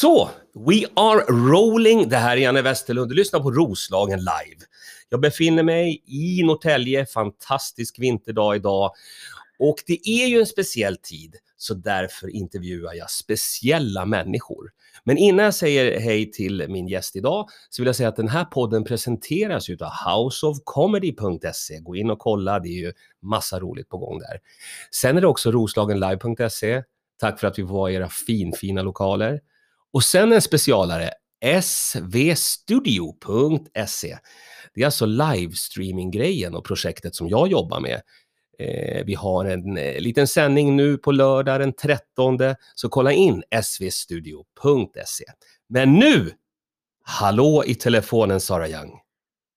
Så, we are rolling. Det här är Janne Westerlund. Du lyssnar på Roslagen live. Jag befinner mig i Norrtälje, fantastisk vinterdag idag. Och det är ju en speciell tid, så därför intervjuar jag speciella människor. Men innan jag säger hej till min gäst idag så vill jag säga att den här podden presenteras utav houseofcomedy.se. Gå in och kolla, det är ju massa roligt på gång där. Sen är det också roslagenlive.se. Tack för att vi får vara i era finfina lokaler. Och sen en specialare, svstudio.se. Det är alltså livestreaming-grejen och projektet som jag jobbar med. Eh, vi har en eh, liten sändning nu på lördag den 13, så kolla in svstudio.se. Men nu, hallå i telefonen Sara Young.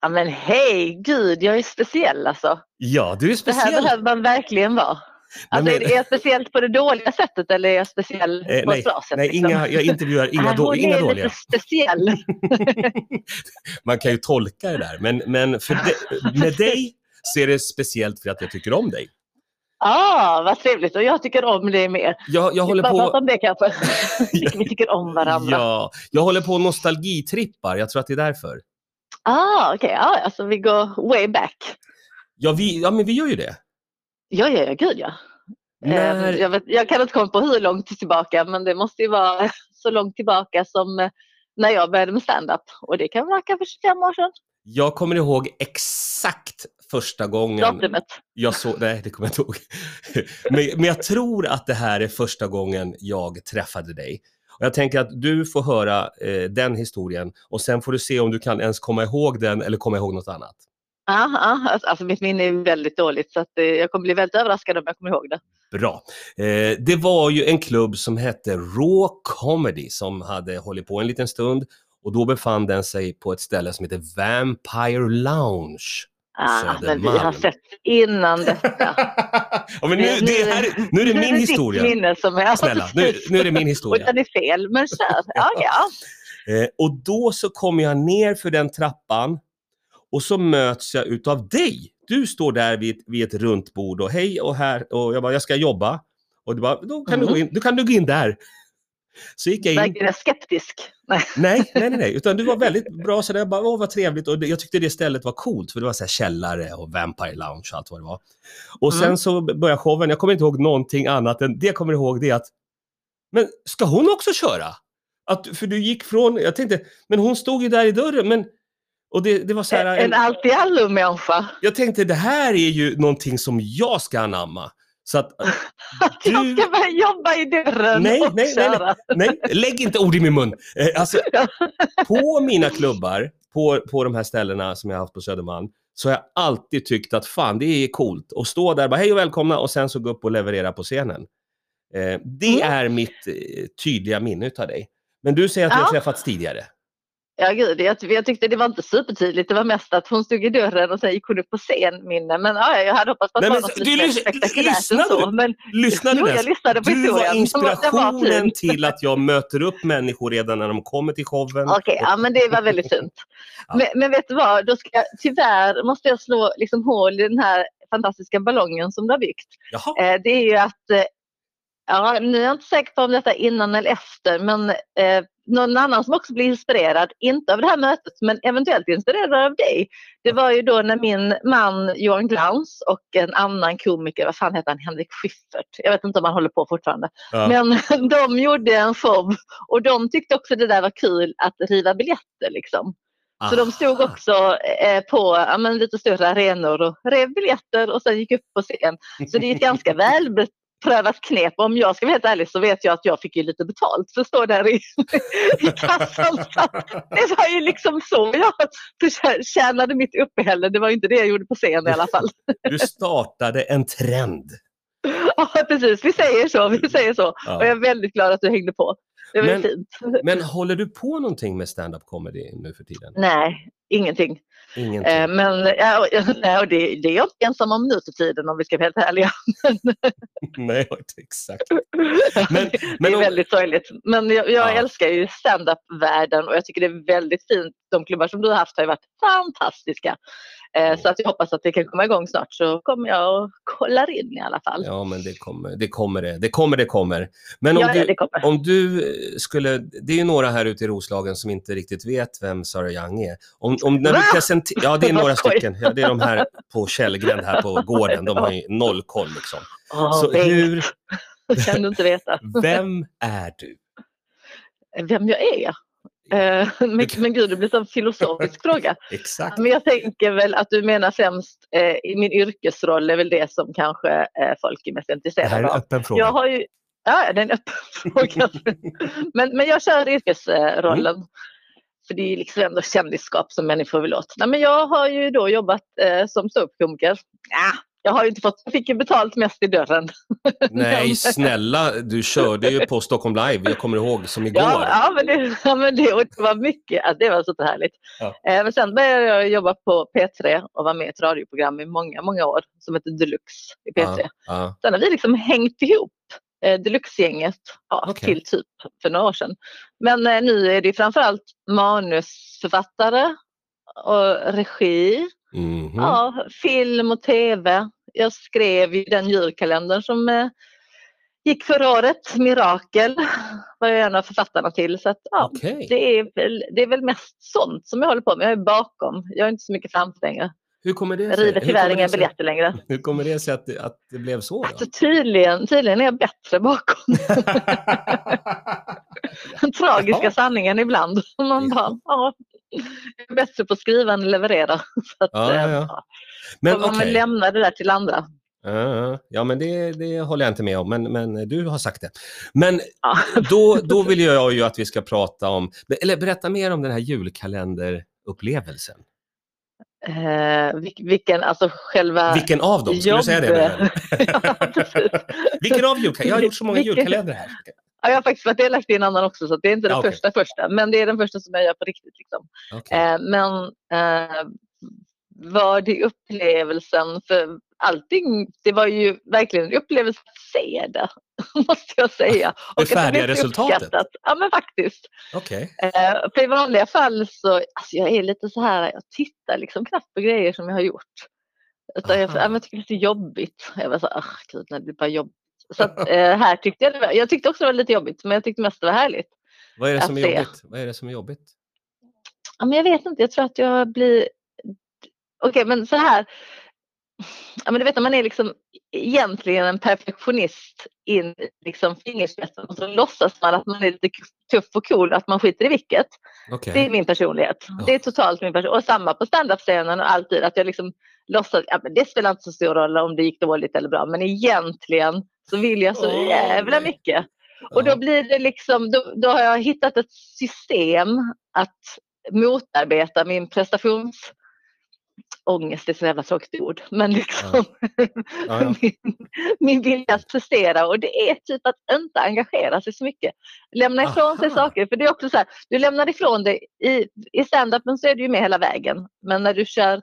Ja men hej, gud jag är speciell alltså. Ja, du är Det speciell. här behöver man verkligen vara. Alltså, men- Är jag speciellt på det dåliga sättet eller är jag speciell Eh, på nej, ett bra sätt? nej liksom? inga, jag intervjuar inga, då, inga är dåliga. lite speciell. Man kan ju tolka det där, men, men för de, med dig så är det speciellt för att jag tycker om dig. ah, vad trevligt och jag tycker om det mer. Jag, jag håller Bara prata på... om det kanske. Vi tycker om varandra. Ja, jag håller på nostalgitrippar, jag tror att det är därför. Ah, okej, ja, alltså vi går way back. Ja, vi, ja men vi gör ju det. Ja, ja, ja, gud ja. Eh, När, Jag, vet, jag kan inte komma på hur långt tillbaka men det måste ju vara så långt tillbaka som eh, när jag började med stand-up. Och det kan vara kanske 25 år sedan. jag kommer ihåg exakt första gången Datumet. jag såg, nej det kommer jag inte ihåg. men, men jag tror att det här är första gången jag träffade dig. Och jag tänker att du får höra eh, den historien och sen får du se om du kan ens komma ihåg den eller komma ihåg något annat. Ja, ja, alltså, mitt minne är väldigt dåligt så att, eh, jag kommer bli väldigt överraskad om jag kommer ihåg det. Bra. Eh, det var ju en klubb som hette Raw Comedy som hade hållit på en liten stund och då befann den sig på ett ställe som heter Vampire Lounge. Ah, men vi har sett innan detta. ja, men nu, det här, nu är det min ditt historia. minne som är... Snälla, nu, nu är det min Och historia. den är fel, men kör. Ja, ja. Eh, och då så kommer jag ner för den trappan och så möts jag utav dig. Du står där vid, vid ett runt bord och hej och här och jag bara, jag ska jobba. Och du bara, då kan, du, gå in, då kan du gå in där. Så gick jag in. Jag skeptisk? Nej. Nej, nej, nej, nej, utan du var väldigt bra så jag bara, åh vad trevligt och jag tyckte det stället var coolt för det var så här källare och Vampire Lounge och allt vad det var. Och sen Mm. så började showen, jag kommer inte ihåg någonting annat än det jag kommer ihåg det är att, men ska hon också köra? Att, för du gick från, jag tänkte, men hon stod ju där i dörren, men och det, det var så här, En allt i allo människa. jag tänkte det här är ju någonting som jag ska anamma. Så att, Att jag Du- ska börja jobba i dörren Nej, och nej, nej, köra. nej, lägg inte ord i min mun. Eh, alltså, på mina klubbar, på, på de här ställena som jag har haft på Södermalm, så har jag alltid tyckt att fan, det är coolt att stå där, bara hej och välkomna och sen så gå upp och leverera på scenen. Eh, det Mm. är mitt eh, tydliga minne av dig. Men du säger att vi har Ja. träffats tidigare. Ja, gud, jag, jag tyckte det var inte supertydligt. Det var mest att hon stod i dörren och sen gick hon upp på scen, minne. Men ja, jag hade hoppats på att Nej, men var något du lite spektakulärt lyssnade så. du? Men Lyssnade jo, du jag lyssnade på Du var historien. Den var- var inspirationen fin. till att jag möter upp människor redan när de kommer till showen. Okej, ja men det var väldigt fint. Ja. Men, men vet du vad, Då ska jag, tyvärr måste jag slå liksom hål i den här fantastiska ballongen som du har byggt. Jaha, Eh, det är ju att, eh, ja, nu är jag inte säker på om detta är innan eller efter, men eh, någon annan som också blir inspirerad, inte av det här mötet, men eventuellt inspirerad av dig. Det var ju då när min man Johan Glans och en annan komiker, vad fan heter han, Henrik Schyffert, jag vet inte om han håller på fortfarande, ja. men de gjorde en show och de tyckte också det där var kul att riva biljetter liksom. Så de stod Aha. också eh, på ja, lite större arenor och rev biljetter och sen gick upp på scen. Så det är ett ganska välbeprövat knep. Om jag ska vara helt ärlig så vet jag att jag fick ju lite betalt för att stå där i, i kassan. Det var ju liksom så jag tjänade mitt uppehälle. Det var inte det jag gjorde på scen i alla fall. Du startade en trend. Ja, precis. Vi säger så. Vi säger så. Ja. Och jag är väldigt glad att du hängde på. Det var Men- fint. Men håller du på någonting med stand-up comedy nu för tiden? Nej, ingenting. Ingenting? Eh, men ja, nej, och det, det är jag inte ensam om nu för tiden om vi ska vara helt ärliga. Nej, exakt. Men, det men är om, väldigt sorgligt. Men jag, jag Ja. älskar ju stand-up-världen och jag tycker det är väldigt fint. De klubbar som du har haft har varit fantastiska. Eh, så att jag hoppas att det kan komma igång snart så kommer jag och kollar in i alla fall. Ja, men det kommer det. Kommer det. det kommer det kommer. Men om, Ja, ja, du, det kommer. om du skulle, det är ju några här ute i Roslagen som inte riktigt vet vem Sarah Young är. Om, om när du presenter- ja det är några stycken. Ja, det är de här på Källgränd här på gården. De har ju noll koll liksom. Åh, Så Bengt, hur, kan du inte veta vem är du? vem jag är? Eh, men, men gud, det blir så en filosofisk fråga. Exakt. Men jag tänker väl att du menar främst eh, i min yrkesroll är väl det som kanske eh, folk är mest Det här är intresserade en av. öppen fråga. Jag har ju, ja, det är en öppen fråga. men, men jag kör yrkesrollen. Mm. För det är liksom ändå kändisskap som människor vill åt. Nej, men jag har ju då jobbat eh, som ståuppkomiker. Ja, jag har ju inte fått, jag fick ju betalt mest i dörren. Nej, snälla, du körde ju på Stockholm Live, jag kommer ihåg, som igår. Ja, ja, men det, ja, men det, och det var mycket, alltså, det var så härligt. Ja. Eh, men sen började jag jobba på P3 och var med i ett radioprogram i många, många år som heter Deluxe i P3. Ja, ja. Sen har vi liksom hängt ihop eh, Deluxe-gänget ja, Okej. till typ för några år sedan. Men eh, nu är det framförallt manusförfattare och regi, Mhm. ja, film och tv. Jag skrev ju den julkalendern som eh, gick förra året, Mirakel, var jag en av författarna till. Så att, ja, Okej. det, är väl, det är väl mest sånt som jag håller på med. Jag är bakom, jag är inte så mycket framför längre. Hur kommer det Jag sig? river Hur tyvärr inga biljetter längre. Hur kommer det sig att det, att det blev så? Då? Alltså tydligen, tydligen är jag bättre bakom. Den tragiska Jaha. sanningen ibland. Man Ja. bara, ja, jag är bättre på att skriva än leverera. Så att, Ja, ja, eh, ja. ja. Men man okej. väl lämna det där till andra. Ja, ja. Ja, men det, det håller jag inte med om, men, men du har sagt det. Men Ja. då, då vill jag ju att vi ska prata om, eller berätta mer om den här julkalenderupplevelsen. Eh, vil- vilken, alltså själva... Vilken av dem? Skulle du säga det? Ja. Vilken av julkalendrar? Jag har gjort så många Vilken- julkalendrar här. Ja, jag har faktiskt varit delaktig i en annan också så det är inte den okej. första första. Men det är den första som jag gör på riktigt. Liksom. Okej. Eh, men eh, var det upplevelsen för allting, det var ju verkligen en upplevelse att se det, måste jag säga. Det att blev färdiga resultatet? uppskattat. Ja men faktiskt. Okej. Eh, för i vanliga fall så, alltså jag är lite så här, jag tittar liksom knappt på grejer som jag har gjort. Utan jag, jag tycker det är lite jobbigt. Jag var så här, "Ah, gud, nej, det blir bara jobbigt. Så att, eh, här tyckte jag det var, jag tyckte också det var lite jobbigt, men jag tyckte mest det var härligt. Vad är det som är se. jobbigt? Vad är det som är jobbigt? Ja, men jag vet inte, jag tror att jag blir... Okej, men så här. Ja, men du vet när man är liksom egentligen en perfektionist in liksom fingerspetsen och så låtsas man att man är lite tuff och cool att man skiter i vilket. Okej. Det är min personlighet. Ja. Det är totalt min personlighet. Och samma på standup-scenen och alltid att jag liksom låtsas, ja men det spelar inte så stor roll om det gick dåligt eller bra, men egentligen så vill jag så Åh, jävla mycket. Och då blir det liksom, då, då har jag hittat ett system att motarbeta min prestationsångest, det är så jävla tråkigt ord, men liksom Ja, ja. min, min vilja att prestera och det är typ att inte engagera sig så mycket. Lämna ifrån sig Aha. saker, för det är också så här, du lämnar ifrån dig, i, i stand-upen så är du ju med hela vägen, men när du kör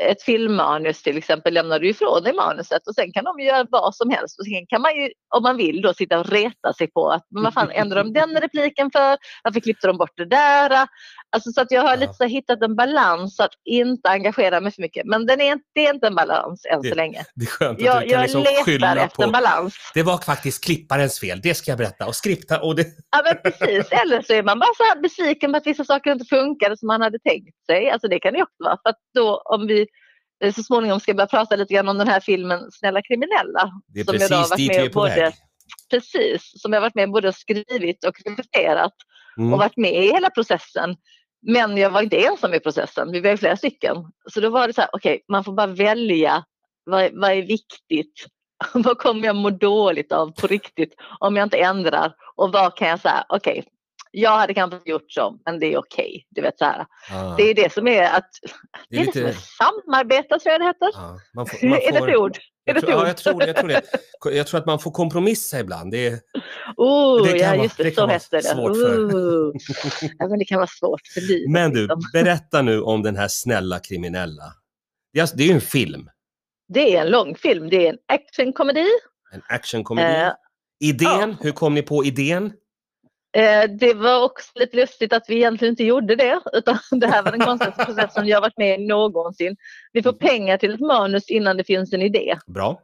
ett filmmanus till exempel lämnar du ifrån dig manuset och sen kan de göra vad som helst. Och sen kan man ju, om man vill, då sitta och reta sig på att men vad fan ändrade de den repliken för? Varför klippte de bort det där? Alltså så att jag har Ja. lite så hittat en balans att inte engagera mig för mycket. Men den är, inte- det är inte en balans än Det- så länge. Det är skönt att Jag, du kan jag liksom skylla efter en på... balans. Det var faktiskt klipparens fel, det ska jag berätta. Och skripta och det... Ja men precis, eller så är man bara så här besviken på att vissa saker inte funkade som man hade tänkt sig. Alltså det kan det ju också vara. För att då om vi så småningom ska börja prata lite grann om den här filmen Snälla kriminella. Det är som jag har precis varit dit med vi är på både- väg. Precis, som jag varit med både och skrivit och regisserat Mm. och varit med i hela processen. Men jag var inte ensam i processen, vi var flera stycken. Så då var det så här, okej, man får bara välja vad, vad är viktigt? vad kommer jag må dåligt av på riktigt om jag inte ändrar? Och vad kan jag säga, okej, jag hade kanske inte gjort så, men det är okej. Du vet så här. Ja. Det är det som är att, Det är det som är lite... samarbeta tror jag det heter. Ja, man får, man är det får... ett ord? Jag tror, ja, jag tror. Jag tror, det. jag tror att man får kompromissa ibland. Det är, Oh, Det kan ja vara- just det, det så kan vara hette det. svårt för. Oh. Ja, men det kan vara svårt för livet. Men du, liksom. berätta nu om den här snälla kriminella. Det är, alltså- det är ju en film, Det är en långfilm, det är en actionkomedi. en actionkomedi. Eh, idén, hur kom ni på idén? Eh, det var också lite lustigt att vi egentligen inte gjorde det, utan det här var den konstigaste processen jag varit med i någonsin. Vi får pengar till ett manus innan det finns en idé. Bra.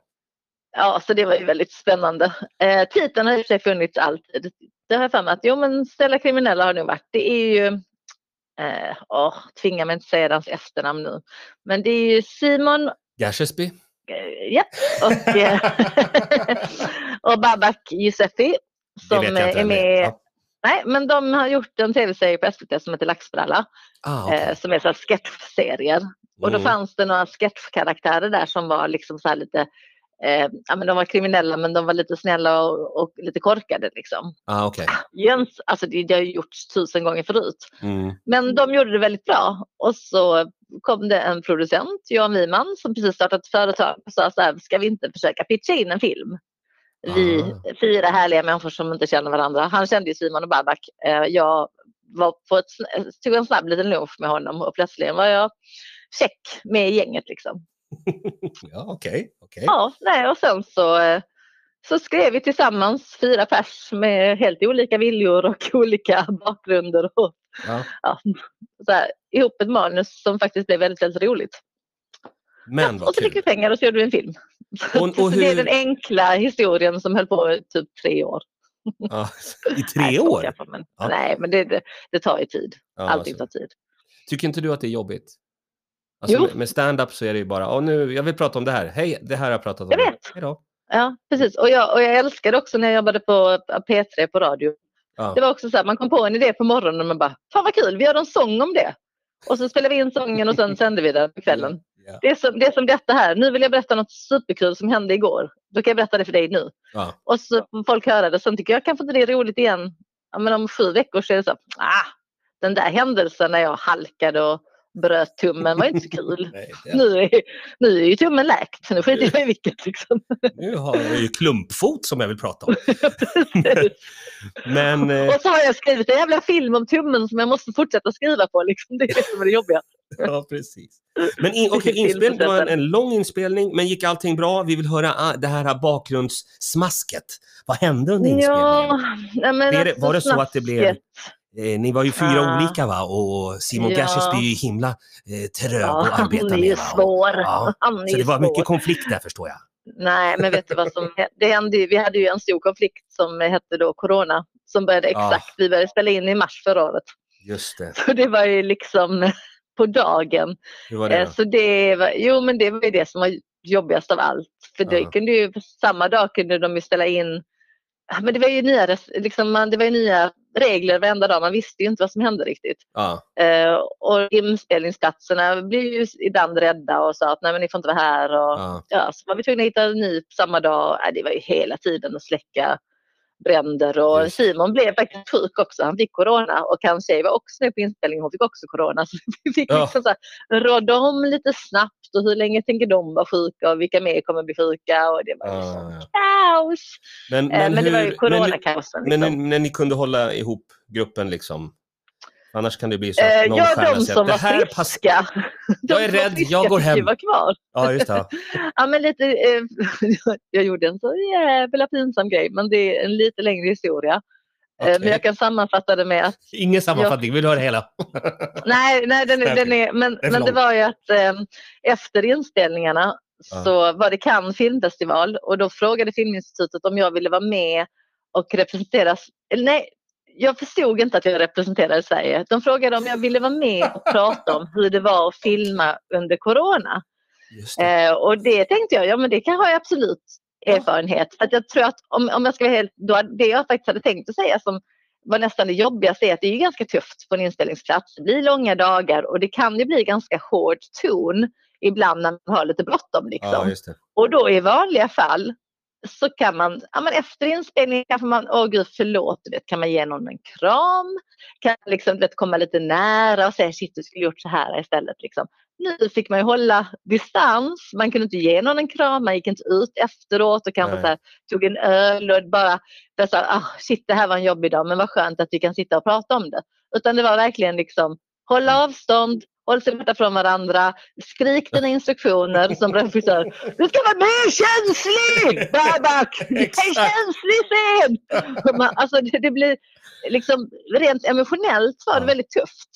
Ja, så det var ju väldigt spännande. Eh, titeln har i och för sig funnits alltid. Det har jag för mig att, jo men Ställa kriminella har det nog varit. Det är ju, eh, åh, tvinga mig inte säga hans efternamn nu. Men det är ju Simon Gershesby. eh, ja, och, eh, och Babak Yousefi som är med. Ja. Nej, men de har gjort en tv-serie på SVT som heter Laxbralla. Ah, okej. eh, som är så här sketchserier. Och då Mm. fanns det några sketchkaraktärer där som var liksom så lite, eh, ja men de var kriminella men de var lite snälla och, och lite korkade liksom. ah, okej. Jens, alltså det, det har ju gjorts tusen gånger förut. Mm. Men de gjorde det väldigt bra. Och så kom det en producent, Johan Wiman, som precis startat ett företag och sa så här, ska vi inte försöka pitcha in en film? Vi Ah. fyra härliga människor som inte känner varandra. Han kände ju Simon och Babak. Eh, Jag var på ett, sn- tog en snabb liten lunch med honom och plötsligt var jag check med gänget liksom. Ja, okej. okej. Ja, nej, och sen så, eh, så skrev vi tillsammans fyra pers med helt olika viljor och olika bakgrunder och Ja. ja, så här, ihop ett manus som faktiskt blev väldigt, väldigt roligt. Men och vad så fick vi pengar och så gjorde vi en film. Och- och Så det är hur- den enkla historien som höll på i typ tre år. Ja. I Nej, tre jag år? bara, Men, Ja. Nej, men det, det, det tar ju tid. Ja, Allting alltså. tar tid. Tycker inte du att det är jobbigt? Alltså Jo. med, med stand-up så är det ju bara, "Åh, nu, jag vill prata om det här. Hej, det här har jag pratat om. Jag vet. Hej då. Ja, precis. Och jag, och jag älskade också när jag jobbade på P3 på radio. Ja. Det var också så här, man kom på en idé på morgonen och man bara, fan vad kul, vi gör en sång om det. Och så spelade vi in sången och sen sände vi den på kvällen. Ja. Det är, som, det är som detta här, nu vill jag berätta något superkul som hände igår. Då kan jag berätta det för dig nu. Ja. Och så får folk höra det, sen tycker jag kanske inte det är roligt igen. Ja, men om sju veckor så är det så, ah, den där händelsen när jag halkade och bröt tummen var inte så kul. Nej, det, Nu är, nu är ju tummen läkt, nu skiter jag i vilket. Liksom. nu har jag ju klumpfot som jag vill prata om. Men eh, Och så har jag skrivit en jävla film om tummen som jag måste fortsätta skriva på. Liksom. Det är det som är det jobbiga. ja, precis. Men in, okay, inspelning, det var en, en lång inspelning, men gick allting bra? Vi vill höra ah, det här bakgrundssmasket. Vad hände under inspelningen? Ja, nej, men det- alltså var det så att det blev-. Eh, ni var ju fyra Ja. olika va? Och Simon Ja. Gershesby är ju himla eh, trög Ja, att arbeta han är med. ju svår. Ja, Han är Så det var svår. mycket konflikt där förstår jag. Nej, men vet du vad som det hände? Vi hade ju en stor konflikt som hette då Corona som började Ja. exakt, vi började spela in i mars förra året. Just det. Så det var ju liksom på dagen. Hur var det Eh, då? Så det var, jo men det var ju det som var jobbigast av allt. För Ja. kunde ju, samma dag kunde de ju ställa in, men det var ju nya, liksom, man, det var nya regler varenda dag, man visste ju inte vad som hände riktigt. Ja, Eh, och inspelningsplatserna blev ju ibland rädda och sa att nej men ni får inte vara här. Och, ja. ja, så var vi tvungna att hitta en ny samma dag. Nej, det var ju hela tiden att släcka bränder och. Simon blev faktiskt sjuk också. Han fick corona och hans tjej var också med på inspelningen. Hon fick också corona. Så vi fick Ja. liksom så här, råda om lite snabbt och hur länge tänker de vara sjuka och vilka mer kommer bli sjuka och det var Ja, ja. kaos. Men, Eh, men, Men, det var ju hur, men, coronakaosen. men Liksom. när ni kunde hålla ihop gruppen liksom? Annars kan det bli så att Eh, någon ja, stjärna de säger som att det var här passar. friska. Jag är var rädd, jag går hem. vara kvar. Ja, just det. Ja, men lite, eh, jag gjorde en så jävla pinsam grej, men det är en lite längre historia. Eh, Okej. Men jag kan sammanfatta det med att, Ingen sammanfattning, vill du höra hela? nej, nej den, den är, men, är för men det var ju att eh, efter inspelningarna Ja. så var det Cannes filmfestival och då frågade Filminstitutet om jag ville vara med och representera, nej, jag förstod inte att jag representerade Sverige. De frågade om jag ville vara med och prata om hur det var att filma under corona. Det. Eh, och det tänkte jag, ja men det kan ha jag absolut erfarenhet. För att jag tror att om, om jag ska vara helt, då, det jag faktiskt hade tänkt att säga som var nästan det jobbigaste är att det är ganska tufft på en inspelningsplats. Det blir långa dagar och det kan ju bli ganska hård ton ibland när man har lite bråttom. Liksom. Ja. Och då i vanliga fall så kan man, ja, men efter inspelningen kanske man, åh gud förlåt, du vet, kan man ge någon en kram? Kan liksom, du vet, komma lite nära och säga shit du skulle gjort så här istället. Liksom. Nu fick man ju hålla distans, man kunde inte ge någon en kram, man gick inte ut efteråt och kanske så här, tog en öl och bara så här, ah, shit det här var en jobbig dag men vad skönt att vi kan sitta och prata om det. Utan det var verkligen liksom hålla avstånd, håll sig borta från varandra, skrik dina instruktioner som regissör. Du ska vara mer känslig Babak! Det Exakt. känslig scen! Alltså det, det blir liksom rent emotionellt var det väldigt tufft.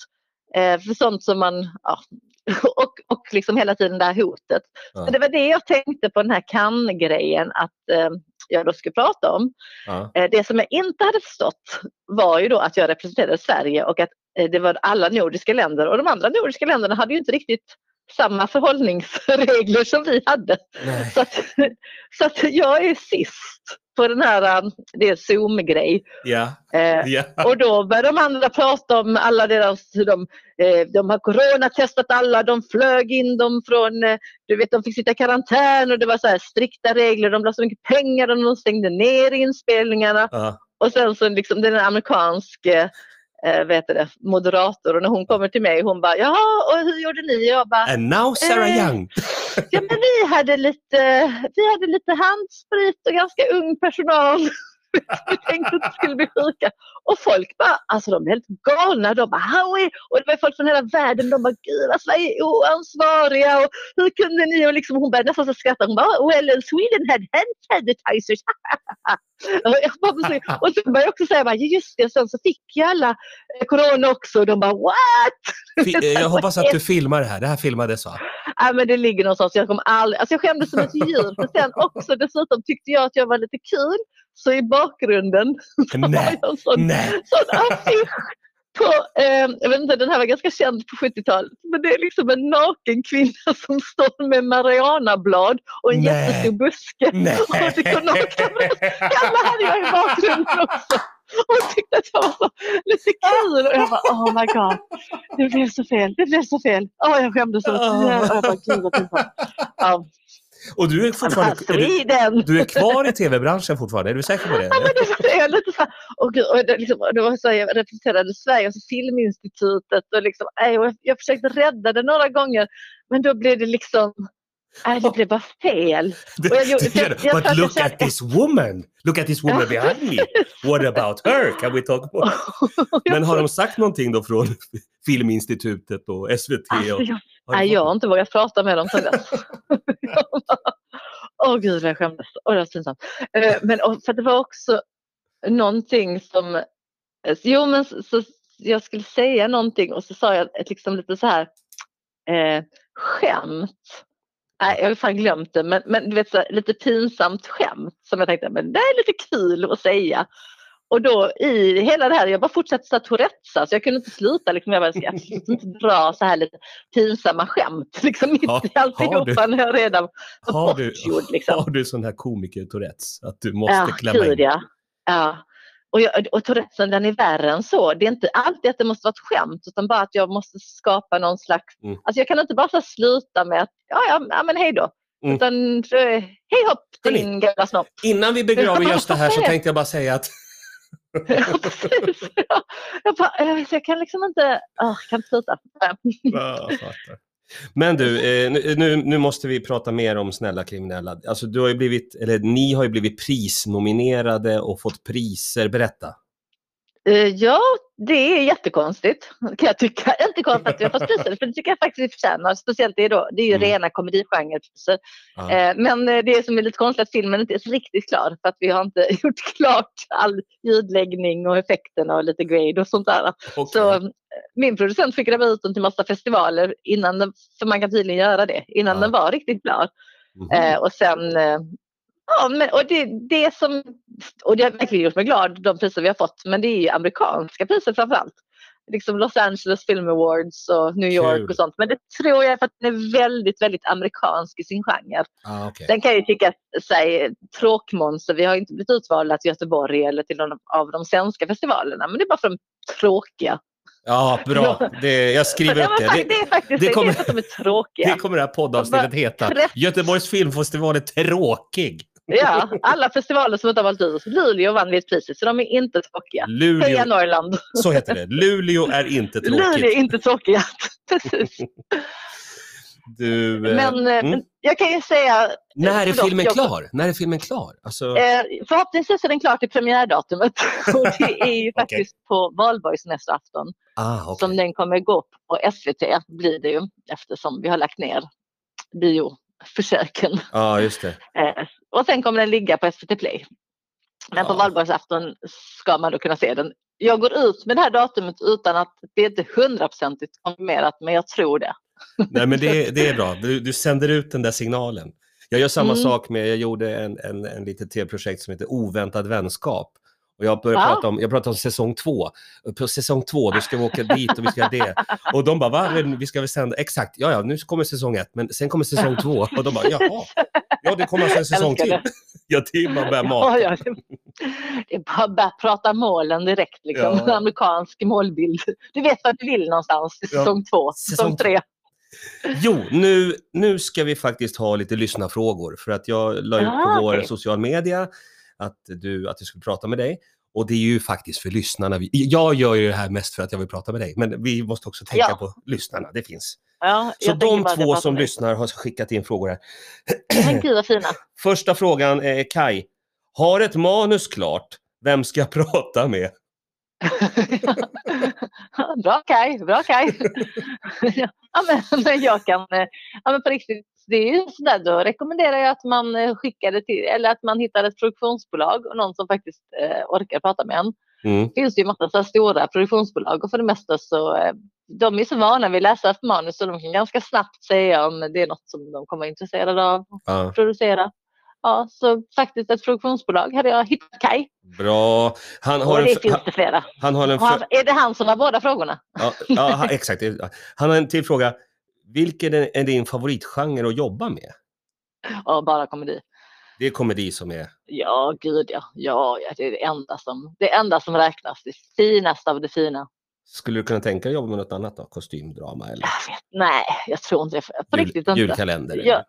Eh, för sånt som man, ja, och, och liksom hela tiden det här hotet. Ja. Så det var det jag tänkte på den här kan-grejen att eh, jag då skulle prata om. Ja. Eh, Det som jag inte hade förstått var ju då att jag representerade Sverige och att det var alla nordiska länder och de andra nordiska länderna hade ju inte riktigt samma förhållningsregler som vi hade. Nej. Så att, så att jag är sist på den här, um, det är Zoom-grej. Ja. Eh, Ja. och då började de andra prata om alla deras, hur de, eh, de har coronatestat alla, de flög in dem från, eh, du vet de fick sitta i karantän och det var så här strikta regler, de la så mycket pengar och de stängde ner inspelningarna. Ja. Och sen så liksom den är amerikansk eh, vet det, moderator och när hon kommer till mig hon bara jaha och hur gjorde ni? Jag bara And now Sarah Eh. Young. ja men vi hade lite, vi hade lite handsprit och ganska ung personal. vi tänkte att det skulle bli sjuka. Och folk bara, alltså de är helt galna. De bara, Howie! Och det var folk från hela världen. De bara, gud vad Sverige är oansvariga. Och hur kunde ni? Och liksom, hon började nästan skratta. Hon bara, well Sweden had hand sanitizers. och, jag bara, så- och så började jag också säga, bara, "Ja, just det, sen så fick ju alla eh, corona också. Och de bara, what? Eh, Jag hoppas att du filmar det här. Det här filmades va? Nej, men det ligger någonstans. Jag, kommer aldrig, alltså jag skämdes som ett djur. För sen också dessutom tyckte jag att jag var lite kul. Så i bakgrunden har Nej. jag en sån, sån affisch. På, eh, jag vet inte, den här var ganska känd på 70-talet. Men det är liksom en naken kvinna som står med marijuanablad och en Nej. jättestor buske. Nej. Och det går naken. Alla hade jag i bakgrunden också. Och tyckte att jag var så lite kul. Och jag bara, oh my god. Det blev så fel. Det blev så fel. Åh, jag skämdes så. Ah. Jag bara, gud vad pinsamt. Ja, Och du är fortfarande... Är du, du är kvar i tv-branschen fortfarande? Är du säker på det? Ja, men det var. Jag lite så här, och gud, och det, liksom, och det var så här, jag representerade Sverige, alltså Filminstitutet och liksom, jag, jag försökte rädda det några gånger men då blev det liksom, nej det blev bara fel. Det, jag det. jag- jag But look jag at this woman! Look at this woman behind me! What about her? Can we talk more? Men har de sagt någonting då från Filminstitutet och SVT? Alltså, Och, jag, nej, jag har inte vågat prata med dem sedan dess. Åh gud vad jag skämdes. Åh det var pinsamt. Eh, Men och, för det var också någonting som, eh, jo men så, så, jag skulle säga någonting och så sa jag ett liksom lite så här eh, skämt. Nej, jag har fan glömt det, men, men du vet, så lite pinsamt skämt som jag tänkte, men det är lite kul att säga. Och då i hela det här, jag bara fortsatte så här tourettesa, så jag kunde inte sluta. Liksom, jag bara, ska absolut inte dra så här lite pinsamma skämt liksom mitt Har- i alltihopa när jag redan var har, du, bortgjord. Liksom. har du sån här komiker-tourettes? Att du måste Ja, klämma in? gud ja. ja. Och, jag, och Tourettesen den är värre än så. Det är inte alltid att det måste vara ett skämt utan bara att jag måste skapa någon slags... Mm. Alltså jag kan inte bara sluta med att ja, ja, ja men hej då. Mm. Utan eh, hej hopp din gamla snopp. Innan vi begraver just det här så tänkte jag bara säga att Ja, precis. Jag, bara, eh, jag, kan liksom inte, oh, jag kan inte sluta. Ja. Men du, eh, nu- nu, nu måste vi prata mer om Snälla kriminella. Alltså, du har ju blivit, eller ni har ju blivit prisnominerade och fått priser. Berätta. Eh, Ja, det är jättekonstigt kan jag tycka. Inte konstigt att vi har fått priser, för det tycker jag faktiskt vi förtjänar. Speciellt det då, det är ju Mm. rena komedigenrepriser. Eh, Men eh, det som är lite konstigt att filmen inte är riktigt klar för att vi har inte gjort klart all ljudläggning och effekterna och lite grade och sånt där. Okej. Så min producent skickade ut den till massa festivaler innan den, för man kan tydligen göra det, innan Ja. den var riktigt klar. Eh, och sen, ja men och det, det som, och det har verkligen gjort mig glad, de priser vi har fått, men det är ju amerikanska priser framförallt. Liksom Los Angeles Film Awards och New York Kul. och sånt. Men det tror jag är för att den är väldigt, väldigt amerikansk i sin genre. Ah, okej. Sen kan ju tycka, säg tråkmonster, vi har inte blivit utvalda till Göteborg eller till någon av de svenska festivalerna, men det är bara för de tråkiga. Ja, bra. Det, jag skriver upp det. det är faktiskt det det, kommer- det är för att de är tråkiga. Det kommer det här poddavsnittet heta. Göteborgs filmfestival är tråkig. Ja, alla festivaler som inte har valt ut. Luleå vann vi ett pris så de är inte tråkiga. Heja Luleå, Norrland! så heter det. Luleå är inte Luleå är tråkigt. inte tråkiga. Precis. Du, eh, Men eh, mm. jag kan ju säga, När är filmen jag- klar? När är filmen klar? Alltså, eh, förhoppningsvis är den klar till premiärdatumet. Och det är ju faktiskt på valborgsmässoafton ah, okej. som den kommer gå på SVT blir det ju eftersom vi har lagt ner bioförsöken. Ja, just det. Eh, och sen kommer den ligga på SVT Play. Men på Ja. valborgsafton ska man då kunna se den. Jag går ut med det här datumet utan att det är inte hundraprocentigt konfirmerat men jag tror det. Nej, men det, det är bra. Du, du sänder ut den där signalen. Jag gör samma Mm. sak med, jag gjorde en, en, en litet tv-projekt som heter Oväntad vänskap. Och jag började Ja. prata om, jag pratade om säsong två. På säsong två, då ska vi åka dit och vi ska göra det. Och de bara, va? Vi ska väl sända? Exakt, ja, ja, nu kommer säsong ett, men sen kommer säsong två. Och de bara, jaha, ja, det kommer alltså en säsong till. Ja, det är bara börja Ja, mata. ja, det- det är bara att börja prata målen direkt. Liksom. Ja. Amerikansk målbild. Du vet vart du vill någonstans Ja. säsong två, Säsong säsong tre. Jo, nu, nu ska vi faktiskt ha lite lyssnarfrågor för att jag la ut på Ah, vår okej. social media att du att jag skulle prata med dig. Och det är ju faktiskt för lyssnarna. Vi, jag gör ju det här mest för att jag vill prata med dig, men vi måste också tänka Ja. på lyssnarna. Det finns. Ja, Så de två som lyssnar har skickat in frågor här. Men gud vad fina. Första frågan är Kai. Har ett manus klart? Vem ska jag prata med? bra Kaj, bra Kaj. ja, men, men jag kan, eh, ja men på riktigt, det är ju sådär, då rekommenderar jag att man eh, skickar det till, eller att man hittar ett produktionsbolag och någon som faktiskt eh, orkar prata med en. Mm. Det finns ju massa så stora produktionsbolag och för det mesta så eh, de är så vana vid att läsa manus så de kan ganska snabbt säga om det är något som de kommer vara intresserade av att producera. Ja, så faktiskt ett produktionsbolag hade jag hittat Kaj bra. Han har och det finns det flera. han har en, han, är det han som har båda frågorna? ja, ja, exakt. Han har en till fråga. Vilken är din favoritgenre att jobba med? Ja, bara komedi. Det är komedi som är... Ja, gud ja. Ja, det är det enda som, det enda som räknas. Det finaste av det fina. Skulle du kunna tänka dig att jobba med något annat då? Kostymdrama eller Jag vet, nej, jag tror inte det. På jul, riktigt inte. julkalender? eller?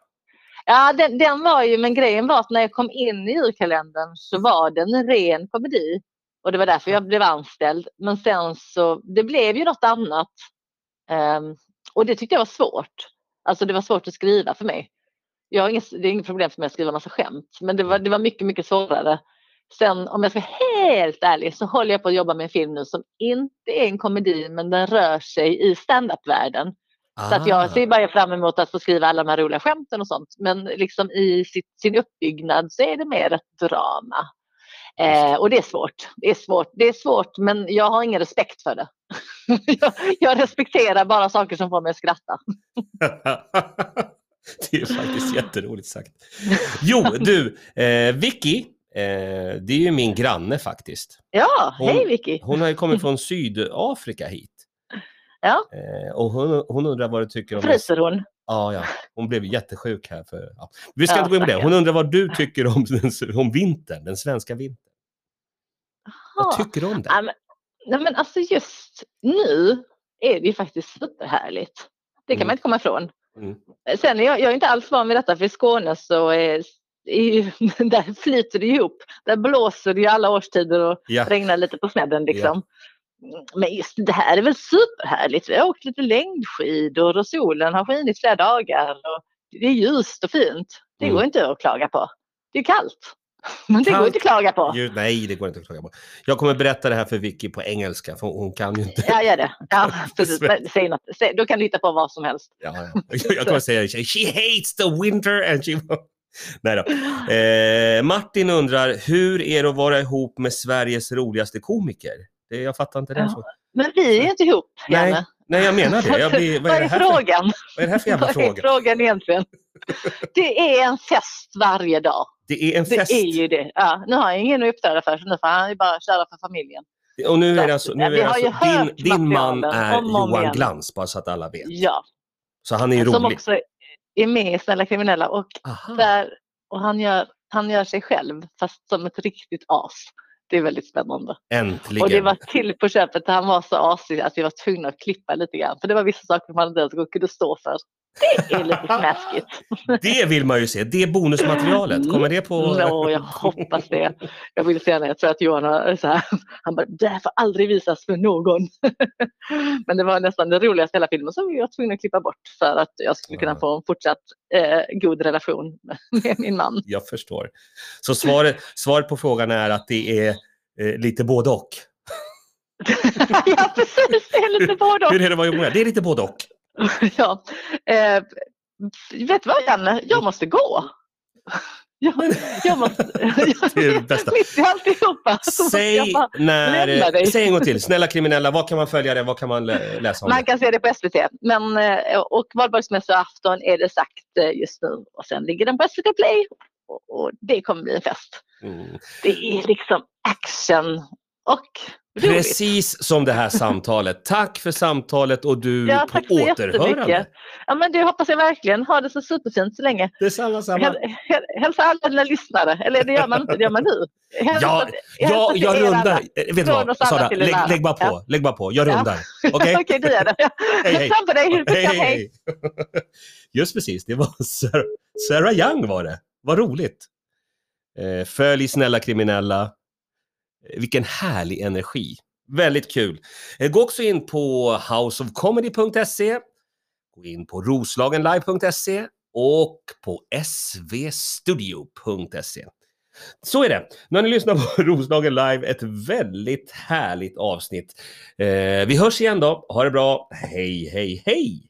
Ja. Den, den var ju, men grejen var att när jag kom in i julkalendern så var den en ren komedi. Och det var därför jag blev anställd. Men sen så, det blev ju något annat. Ehm, och det tyckte jag var svårt. Alltså det var svårt att skriva för mig. Jag har inget, det är inget problem för mig att skriva massa skämt. Men det var, det var mycket, mycket svårare. Sen om jag ska vara helt ärlig så håller jag på att jobba med en film nu som inte är en komedi men den rör sig i standup-världen. Så att Ah. jag ser bara fram emot att få skriva alla de här roliga skämten och sånt. Men liksom i sitt, sin uppbyggnad så är det mer ett drama. Eh, och det är svårt. Det är svårt. Det är svårt men jag har ingen respekt för det. Jag, jag respekterar bara saker som får mig att skratta. det är faktiskt jätteroligt sagt. Jo, du, eh, Vicky, eh, det är ju min granne faktiskt. Ja, Hon- hej Vicky. Hon har ju kommit från Sydafrika hit. Ja. Eh, och hon, hon undrar vad du tycker om... Fryser hon? Ja, ja. Hon blev jättesjuk här för... Ja. Vi ska Ja, inte gå in på det. Hon undrar vad du tycker om, den, om vintern, den svenska vintern. Vad Ja. tycker du om den? Ja, men, nej, men alltså just nu är det ju faktiskt superhärligt. Det kan Mm. man inte komma ifrån. Mm. Sen är jag, jag är inte alls van vid detta för i Skåne så är, är där flyter det ihop. Där blåser det ju alla årstider och Ja. regnar lite på snedden liksom. Men just det här är väl superhärligt. Vi har åkt lite längdskidor och solen har skinit flera dagar. Och det är ljust och fint. Det Mm. går inte att klaga på. Det är kallt. Men det går Kallt. inte att klaga på. Ju- Nej, det går inte att klaga på. Jag kommer berätta det här för Vicky på engelska, för hon kan ju inte... Ja, gör det. Ja, precis. Säg något. Säg, då kan du hitta på vad som helst. Ja, ja. Jag kommer säga She hates the winter and she... Nej då. Eh, Martin undrar, hur är det att vara ihop med Sveriges roligaste komiker? Det, jag fattar inte det. Ja. Så. Men vi är inte ihop, Nej, Janne. Nej, jag menar det. Jag blir, vad, är det här för, frågan? vad är det här för jävla Vad är fråga? frågan egentligen? Det är en fest varje dag. Det är en Det fest. är ju det. Ja, nu har jag ingen att uppträda för, så nu får han ju bara köra för familjen. Och nu är det alltså, nu är det alltså din, din man är Johan igen. Glans, bara så att alla vet. Ja, Så han är ju som rolig. också är med i Snälla kriminella och, där, och han, gör, han gör sig själv fast som ett riktigt as. Det är väldigt spännande. Äntligen. Och det var till på köpet, han var så asig att vi var tvungna att klippa lite grann. För det var vissa saker man inte ens kunde stå för. Det är lite smaskigt. Det vill man ju se. Det bonusmaterialet, kommer det på... No, jag hoppas det. Jag vill se det. Jag tror att Johan har så här, han bara, det här får aldrig visas för någon. Men det var nästan det roligaste i hela filmen som vi var tvungna att klippa bort för att jag skulle kunna få en fortsatt eh, god relation med min man. Jag förstår. Så svaret, svaret på frågan är att det är eh, lite både och. ja, precis. Det är lite både och. Hur är det att vara? Det är lite både och. ja. Eh, vet du vad Janne, jag måste gå. Jag, jag måste, Det är det bästa. Mitt i alltihopa Säg, när, säg en gång till. Snälla kriminella, vad kan man följa det? Vad kan man lä- läsa om Man kan se det på SVT. Men, eh, och valborgsmässoafton är det sagt eh, just nu. Och sen ligger den på SVT Play. Och, och det kommer bli en fest. Mm. Det är liksom action och roligt. Precis som det här samtalet. Tack för samtalet och du Ja, på tack så återhörande. Ja, men det hoppas jag verkligen. Ha det så superfint så länge. Detsamma, samma. Häl, häl, hälsa alla dina lyssnare. Eller det gör man inte, det gör man nu. Hälsa, Ja, ja, jag rundar. Vet du vad, Sara, lägg, lägg bara på. Ja. Lägg bara på. Jag Ja. rundar. Okej? Okej, du gör det. Hej, hej. På dig. Hej, hej. Just precis, det var Sarah, Sarah Young var det. Vad roligt. Eh, följ snälla kriminella. Vilken härlig energi. Väldigt kul. Eh, gå också in på houseofcomedy.se. Gå in på roslagenlive.se och på svstudio.se. Så är det. Nu har ni lyssnat på Roslagen Live, ett väldigt härligt avsnitt. Eh, vi hörs igen då. Ha det bra. Hej, hej, hej!